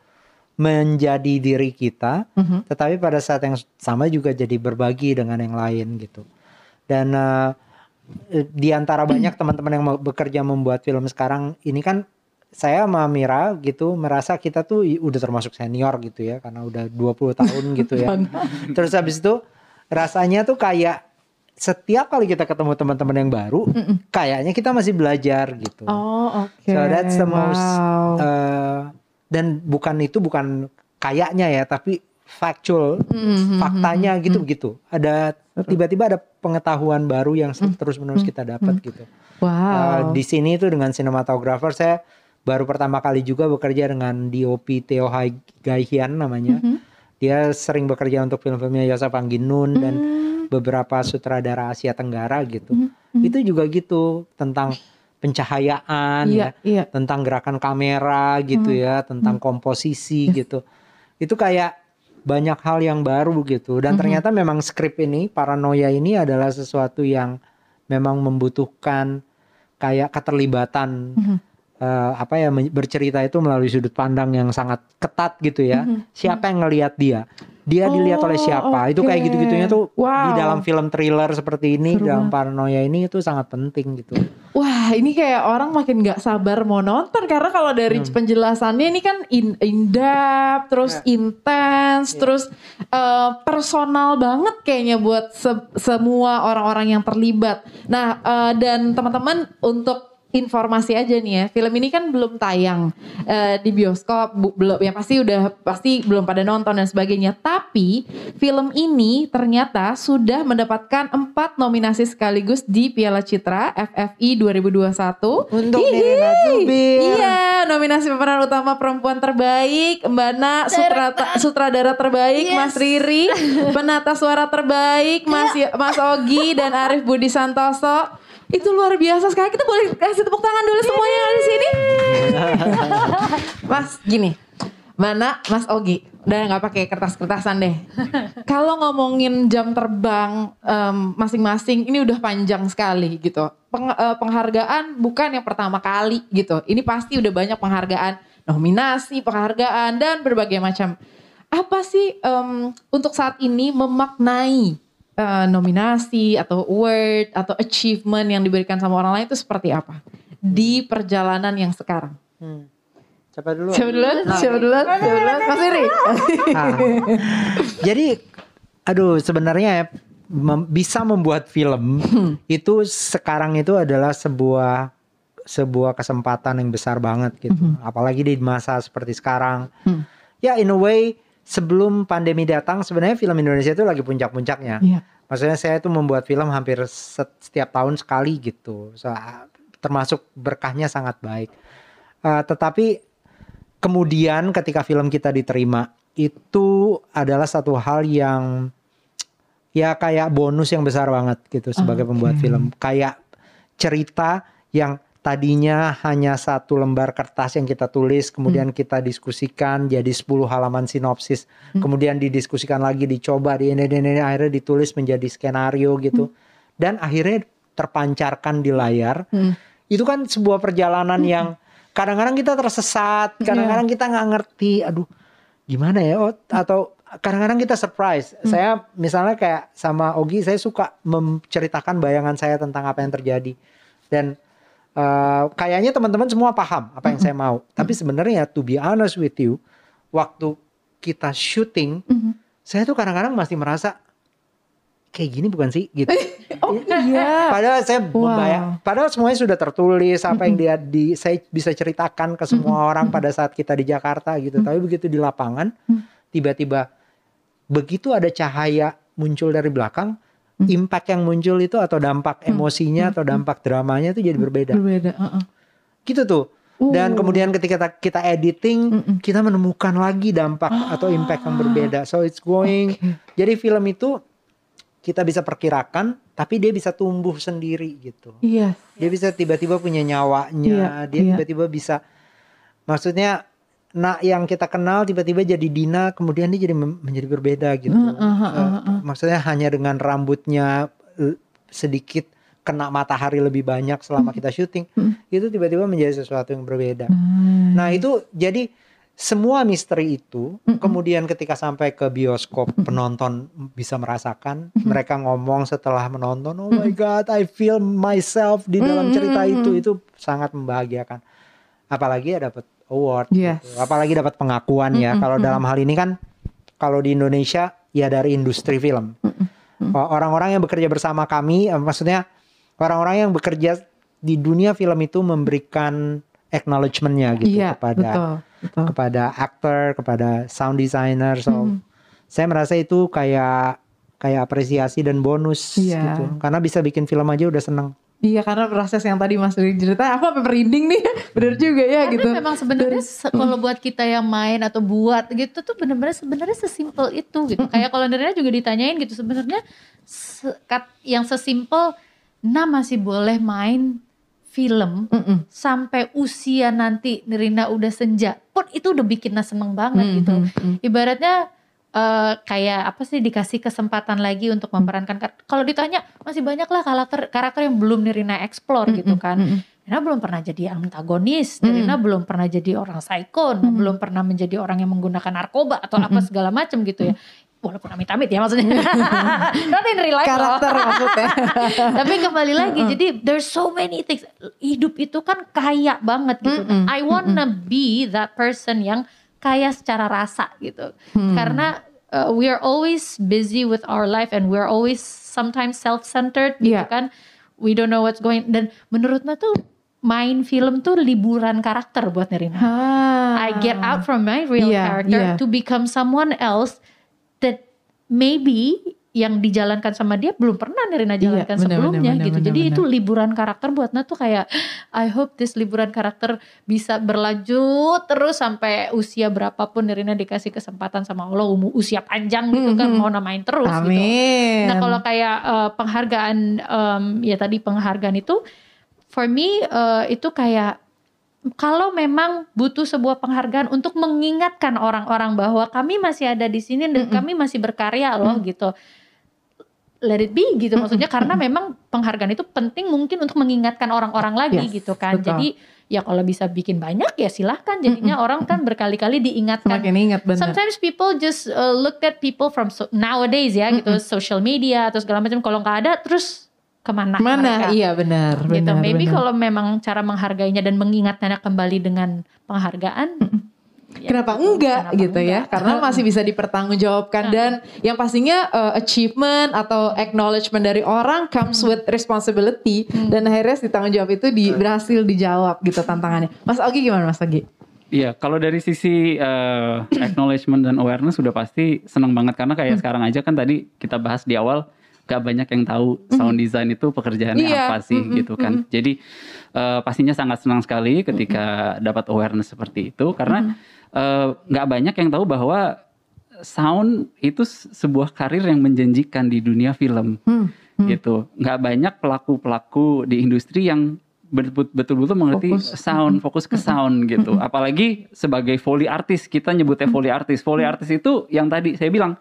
menjadi diri kita, Mhm. tetapi pada saat yang sama juga jadi berbagi dengan yang lain gitu. Dan eh, di antara banyak teman-teman yang bekerja membuat film sekarang ini kan saya sama Mira gitu merasa kita tuh udah termasuk senior gitu ya karena udah 20 tahun gitu ya. Terus habis itu rasanya tuh kayak setiap kali kita ketemu teman-teman yang baru kayaknya kita masih belajar gitu. Oh, oke. So that's the most Wow. uh, dan bukan itu bukan kayaknya ya tapi factual Mhm, faktanya gitu gitu. Ada tiba-tiba ada pengetahuan baru yang Mm. terus-menerus kita dapat gitu. Wow. Uh, di sini tuh dengan sinematografer saya baru pertama kali juga bekerja dengan DOP Theo Gaihian namanya. Mhm. Dia sering bekerja untuk film-filmnya Yosef Angginun dan Hmm. beberapa sutradara Asia Tenggara gitu. Itu juga gitu tentang pencahayaan Iya, ya, iya. tentang gerakan kamera gitu ya, tentang komposisi gitu. Itu kayak banyak hal yang baru gitu. Dan ternyata memang skrip ini paranoia ini adalah sesuatu yang memang membutuhkan kayak keterlibatan eh, apa ya bercerita itu melalui sudut pandang yang sangat ketat gitu ya. Siapa yang ngelihat dia? Dia dilihat oleh Oh, siapa? Itu kayak gitu-gitunya tuh Wow. di dalam film thriller seperti ini, Seru dalam paranoia ini itu sangat penting gitu. Wah ini kayak orang makin gak sabar mau nonton karena kalau dari Hmm. penjelasannya ini kan in, in depth, terus Ya. intens, terus eh, personal banget kayaknya buat se- semua orang-orang yang terlibat. Nah eh, dan teman-teman untuk informasi aja nih ya, film ini kan belum tayang eh, di bioskop, belum ya pasti udah pasti belum pada nonton dan sebagainya. Tapi film ini ternyata sudah mendapatkan empat nominasi sekaligus di Piala Citra FFI 2021. Untuk Hihi. Nina Zubir. Iya, nominasi nominasi pemeran utama perempuan terbaik, Mbak Na, sutrata, sutradara terbaik, Yes. Mas Riri, penata suara terbaik, Mas Mas Ogi dan Arif Budi Santoso. Itu luar biasa sekali. Kita boleh kasih tepuk tangan dulu semuanya yang ada di sini. Mas, gini. Mana Mas Ogi? Udah nggak pakai kertas-kertasan deh. Kalau ngomongin jam terbang masing-masing, ini udah panjang sekali gitu. Peng- eh, penghargaan bukan yang pertama kali gitu. Ini pasti udah banyak penghargaan, nominasi, penghargaan dan berbagai macam. Apa sih em, untuk saat ini memaknai eh, nominasi atau award atau achievement yang diberikan sama orang lain itu seperti apa di perjalanan yang sekarang? Hmm. Siapa dulu? Siapa duluan? Siapa duluan? Siapa duluan? Mas Iri. Ah. Jadi, aduh sebenarnya ya, mem- bisa membuat film itu sekarang itu adalah sebuah sebuah kesempatan yang besar banget gitu. Apalagi di masa seperti sekarang. Hmm. Ya in a way sebelum pandemi datang sebenarnya film Indonesia itu lagi puncak-puncaknya. Iya. Maksudnya saya itu membuat film hampir set- setiap tahun sekali gitu. So, termasuk berkahnya sangat baik. Uh, tetapi kemudian ketika film kita diterima itu adalah satu hal yang ya kayak bonus yang besar banget gitu sebagai pembuat film. Kayak cerita yang tadinya hanya satu lembar kertas yang kita tulis, kemudian kita diskusikan jadi 10 halaman sinopsis, kemudian didiskusikan lagi, dicoba, di ini, ini, ini, akhirnya ditulis menjadi skenario gitu, dan akhirnya terpancarkan di layar. Itu kan sebuah perjalanan yang kadang-kadang kita tersesat, kadang-kadang kita nggak ngerti, aduh gimana ya, oh, atau kadang-kadang kita surprise. Saya misalnya kayak sama Ogi, saya suka menceritakan bayangan saya tentang apa yang terjadi, dan eh, kayaknya teman-teman semua paham apa yang saya mau. Tapi sebenarnya to be honest with you, waktu kita syuting, saya tuh kadang-kadang masih merasa kayak gini bukan sih gitu. Oh iya. Padahal saya Wow. membayang, padahal semuanya sudah tertulis apa yang dia di saya bisa ceritakan ke semua orang pada saat kita di Jakarta gitu. Tapi begitu di lapangan, tiba-tiba begitu ada cahaya muncul dari belakang, impact yang muncul itu atau dampak emosinya atau dampak dramanya itu jadi berbeda. Berbeda. heeh. Gitu tuh. Dan Oh. kemudian ketika kita, editing, kita menemukan lagi dampak atau impact yang berbeda. So it's going. Jadi film itu kita bisa perkirakan, tapi dia bisa tumbuh sendiri gitu. Iya. Dia bisa tiba-tiba punya nyawanya, Iya, dia iya. tiba-tiba bisa, maksudnya, nak yang kita kenal tiba-tiba jadi Dina, kemudian dia jadi menjadi berbeda gitu. Heeh, heeh, Eh, heeh. maksudnya hanya dengan rambutnya eh, sedikit kena matahari lebih banyak selama kita syuting, itu tiba-tiba menjadi sesuatu yang berbeda. Nah itu jadi semua misteri itu kemudian ketika sampai ke bioskop penonton bisa merasakan mereka ngomong setelah menonton oh my god I feel myself di dalam cerita itu. Itu sangat membahagiakan. Apalagi ya dapat award Yes. gitu. apalagi dapat pengakuan ya kalau dalam hal ini kan kalau di Indonesia ya dari industri film orang-orang yang bekerja bersama kami eh, maksudnya orang-orang yang bekerja di dunia film itu memberikan acknowledgement-nya gitu Iya, kepada betul, betul. kepada aktor, kepada sound designer. So Hmm. saya merasa itu kayak kayak apresiasi dan bonus Iya. gitu. Karena bisa bikin film aja udah seneng. Iya karena proses yang tadi Mas Riri cerita sampai merinding nih. Bener juga ya Tapi gitu. memang sebenarnya se- kalau buat kita yang main atau buat gitu tuh benar-benar sebenarnya sesimpel itu gitu. Kayak kalau Nirina juga ditanyain gitu sebenarnya se- yang sesimpel Nah masih boleh main film Mm-mm. sampai usia nanti Nirina udah senja pun itu udah bikin Nah seneng banget gitu. Mhm. Ibaratnya eh, kayak apa sih dikasih kesempatan lagi untuk memerankan kar- kalau ditanya masih banyak lah karakter karakter yang belum Nirina explore gitu kan. Mm-mm. Nirina belum pernah jadi antagonis, Nirina belum pernah jadi orang psycho, belum pernah menjadi orang yang menggunakan narkoba atau apa segala macam gitu ya. Walaupun amit-amit ya maksudnya. Not in real life loh. Karakter maksudnya. Tapi kembali lagi, jadi there's so many things. Hidup itu kan kaya banget gitu. Mm-mm, I wanna be that person yang kaya secara rasa gitu. Karena uh, we are always busy with our life and we're always sometimes self-centered gitu Iya. kan. We don't know what's going. Dan menurutnya tuh main film tuh liburan karakter buat Nerina. Ah. I get out from my real Iya, character iya. to become someone else that maybe yang dijalankan sama dia belum pernah Nirina jalankan bener, sebelumnya bener, gitu. bener, Jadi bener. itu liburan karakter buat Nat tuh kayak I hope this liburan karakter bisa berlanjut terus sampai usia berapapun Nirina dikasih kesempatan sama Allah umur usia panjang gitu kan Mhm. mau namain terus gitu. Amin. Nah kalau kayak eh, penghargaan em, ya tadi penghargaan itu for me eh, itu kayak kalau memang butuh sebuah penghargaan untuk mengingatkan orang-orang bahwa kami masih ada di sini dan Mm-mm. kami masih berkarya loh gitu. Let it be gitu maksudnya karena memang penghargaan itu penting mungkin untuk mengingatkan orang-orang lagi Yes, gitu kan. betul. Jadi ya kalau bisa bikin banyak ya silahkan jadinya orang kan berkali-kali diingatkan Semakin ingat bener. Sometimes people just uh, look at people from so- nowadays ya gitu social media atau segala macam kalau nggak ada terus ke mana Mana? mereka Iya benar. gitu. benar, Maybe benar. kalau memang cara menghargainya dan mengingatnya kembali dengan penghargaan. Ya Kenapa enggak Kenapa gitu ya? enggak? Karena masih bisa dipertanggungjawabkan dan yang pastinya uh, achievement atau acknowledgement dari orang comes with responsibility dan akhirnya si tanggung jawab itu di, berhasil dijawab gitu tantangannya. Mas Ogi gimana Mas Ogi? Iya, kalau dari sisi eh, acknowledgement dan awareness sudah pasti senang banget karena kayak sekarang aja kan tadi kita bahas di awal gak banyak yang tahu sound design itu pekerjaannya Iya, apa sih gitu kan. Jadi eh, pastinya sangat senang sekali ketika dapat awareness seperti itu karena eh, nggak banyak yang tahu bahwa sound itu sebuah karir yang menjanjikan di dunia film Hmm. gitu. Nggak banyak pelaku-pelaku di industri yang betul- betul-betul mengerti Fokus. sound, fokus ke sound gitu. Apalagi sebagai foley artist, kita nyebutnya foley artist. Foley artist itu yang tadi saya bilang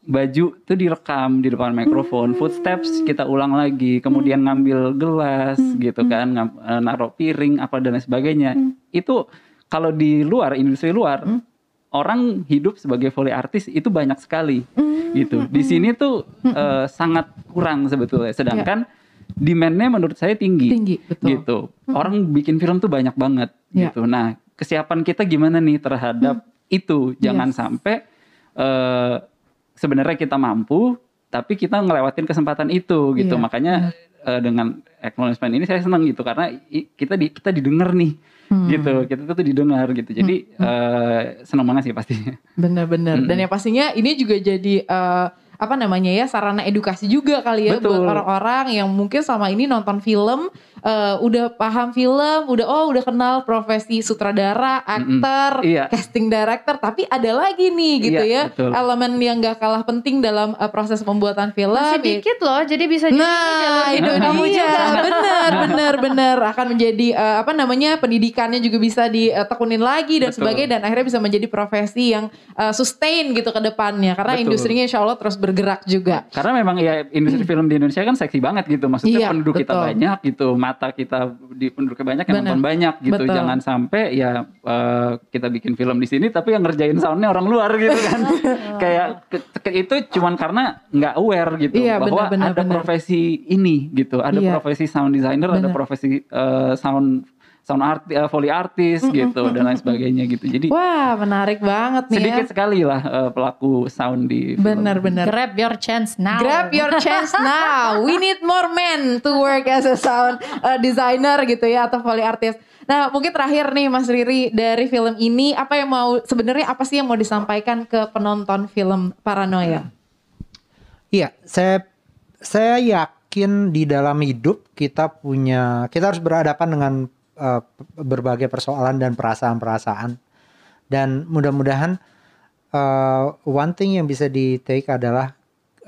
baju tuh direkam di depan mikrofon, footsteps kita ulang lagi, kemudian ngambil gelas gitu kan, eh, naruh piring apa dan lain sebagainya. Itu kalau di luar industri luar orang hidup sebagai foley artist itu banyak sekali gitu. Di sini tuh eh, sangat kurang sebetulnya. Sedangkan demand-nya menurut saya tinggi. Tinggi, betul. Gitu. Orang bikin film tuh banyak banget Ya. gitu. Nah, kesiapan kita gimana nih terhadap itu? Jangan Yes. sampai eh, sebenarnya kita mampu tapi kita ngelewatin kesempatan itu gitu. Iya, Makanya eh, dengan acknowledgement ini saya senang gitu karena kita di kita didengar nih. Hmm. Gitu. Kita tuh didengar gitu. Jadi eh, senang banget sih pastinya. Bener-bener. Dan yang pastinya ini juga jadi eh, apa namanya ya sarana edukasi juga kali ya Betul. buat orang-orang yang mungkin selama ini nonton film eh, udah paham film, udah oh udah kenal profesi sutradara, aktor, Iya. casting director, tapi ada lagi nih gitu Iya, ya betul. elemen yang gak kalah penting dalam eh, proses pembuatan film. Masih Ya- dikit loh, jadi bisa jadi ini jalur Nah, itu hidup kamu dia. juga. Bener, bener, bener. Akan menjadi eh, apa namanya pendidikannya juga bisa ditekunin lagi dan Betul. sebagainya dan akhirnya bisa menjadi profesi yang eh, sustain gitu ke depannya karena Betul. industrinya insya Allah terus bergerak juga. Karena memang ya industri film di Indonesia kan seksi banget gitu. Maksudnya Iya, penduduk kita betul. banyak gitu, mata kita di penduduknya banyak yang nonton banyak gitu. Betul. Jangan sampai ya eh, kita bikin film di sini tapi yang ngerjain soundnya orang luar gitu kan. Kayak ke- ke- itu cuman karena nggak aware gitu Iya, bahwa benar, benar, ada benar. profesi ini gitu. Ada Iya. profesi sound designer, ada Benar. profesi eh, sound sound art eh, foley artist gitu dan lain sebagainya gitu. Jadi Wah menarik banget nih sedikit ya. sekali lah eh, pelaku sound di film. Bener-bener. Grab your chance now. Grab your chance now. We need more men to work as a sound uh, designer gitu ya atau foley artist. Nah, mungkin terakhir nih Mas Riri dari film ini apa yang mau sebenarnya apa sih yang mau disampaikan ke penonton film Paranoia? Iya, saya saya yakin di dalam hidup kita punya kita harus berhadapan dengan uh, berbagai persoalan dan perasaan-perasaan. Dan mudah-mudahan uh, one thing yang bisa di take adalah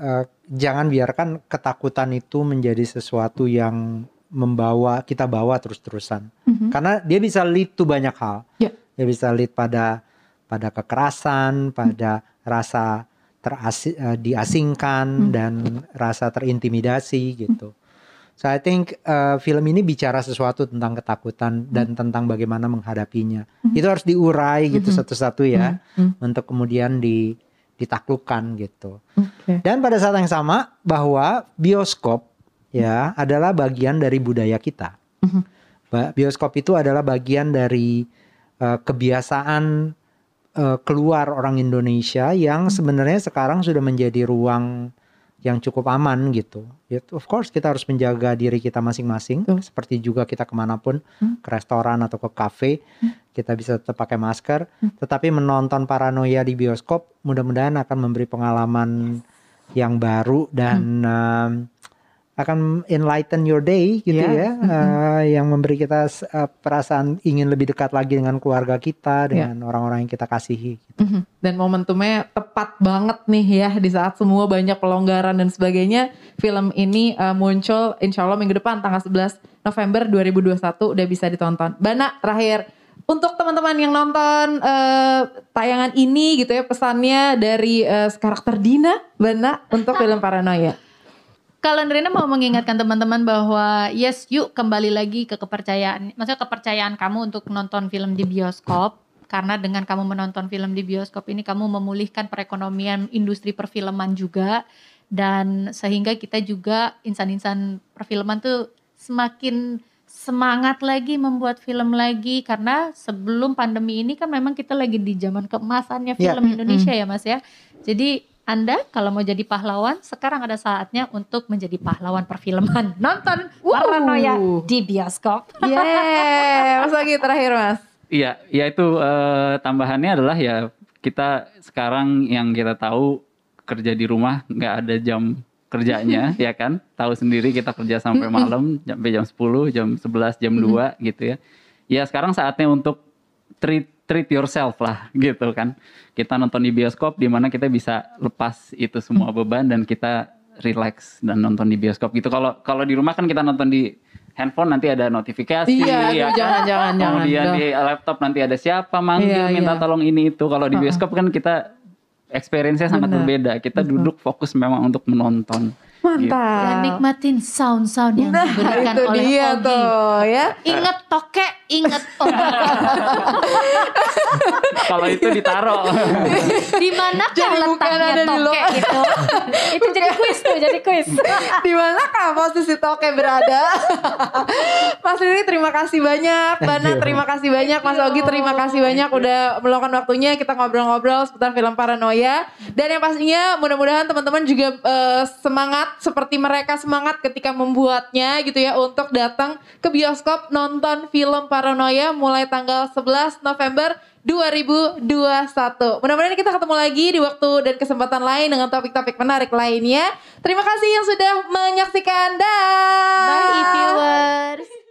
uh, jangan biarkan ketakutan itu menjadi sesuatu yang membawa kita bawa terus-terusan. Karena dia bisa lead to banyak hal. Ya. dia bisa lead pada pada kekerasan pada rasa terasi, eh, diasingkan dan rasa terintimidasi gitu. So I think eh, film ini bicara sesuatu tentang ketakutan dan tentang bagaimana menghadapinya. Itu harus diurai gitu satu-satu ya untuk kemudian di ditaklukkan gitu. Oke. Dan pada saat yang sama bahwa bioskop ya adalah bagian dari budaya kita. Ba- Bioskop itu adalah bagian dari eh, kebiasaan eh, keluar orang Indonesia yang sebenarnya sekarang sudah menjadi ruang yang cukup aman gitu. Ya, of course kita harus menjaga diri kita masing-masing. Betul. Seperti juga kita ke mana pun ke restoran atau ke kafe kita bisa tetap pakai masker. Tetapi menonton paranoia di bioskop mudah-mudahan akan memberi pengalaman yang baru dan um, akan enlighten your day gitu Yeah. ya, uh, yang memberi kita uh, perasaan ingin lebih dekat lagi dengan keluarga kita, dengan orang-orang yang kita kasihi. Mhm. Dan momentumnya tepat banget nih ya di saat semua banyak pelonggaran dan sebagainya. Film ini uh, muncul insya Allah minggu depan tanggal 11 November 2021 udah bisa ditonton. Bana terakhir untuk teman-teman yang nonton uh, tayangan ini gitu ya pesannya dari uh, karakter Dina Bana untuk film Paranoia. Kalau Nirina mau mengingatkan teman-teman bahwa yes, yuk kembali lagi ke kepercayaan, maksudnya kepercayaan kamu untuk nonton film di bioskop. Karena dengan kamu menonton film di bioskop ini kamu memulihkan perekonomian industri perfilman juga dan sehingga kita juga insan-insan perfilman tuh semakin semangat lagi membuat film lagi karena sebelum pandemi ini kan memang kita lagi di zaman keemasannya Ya. film Indonesia ya Mas ya. Jadi anda kalau mau jadi pahlawan, sekarang ada saatnya untuk menjadi pahlawan perfilman. Nonton Paranoia di bioskop. Yeah, Mas lagi terakhir Mas. Iya, ya itu eh, tambahannya adalah ya kita sekarang yang kita tahu kerja di rumah nggak ada jam kerjanya ya kan tahu sendiri kita kerja sampai malam sampai jam 10 jam 11 jam 2 gitu ya ya sekarang saatnya untuk treat treat yourself lah gitu kan kita nonton di bioskop di mana kita bisa lepas itu semua beban dan kita relax dan nonton di bioskop gitu kalau kalau di rumah kan kita nonton di handphone nanti ada notifikasi Iya, ya aduh, jangan, kan? jangan, jangan. kemudian Dah. di laptop nanti ada siapa manggil Iya, minta iya. tolong ini itu kalau di bioskop kan kita experience-nya sangat Benar. berbeda kita duduk fokus memang untuk menonton Mantap. Dan nikmatin sound-sound yang Nah, diberikan itu oleh dia Ogi. tuh ya. Ingat toke, ingat Ogi. kalau itu ditaruh Di manakah Jadi bukan letaknya toke lo- itu? itu jadi kuis tuh, jadi kuis. Di mana kah posisi Toke berada? Mas Riri terima kasih banyak, Bana terima kasih banyak, Mas Ogi terima kasih banyak udah meluangkan waktunya kita ngobrol-ngobrol seputar film Paranoia dan yang pastinya mudah-mudahan teman-teman juga eh, semangat seperti mereka semangat ketika membuatnya gitu ya untuk datang ke bioskop nonton film Paranoia mulai tanggal 11 November 2021. Mudah-mudahan kita ketemu lagi di waktu dan kesempatan lain dengan topik-topik menarik lainnya. Terima kasih yang sudah menyaksikan. Dah. Bye viewers.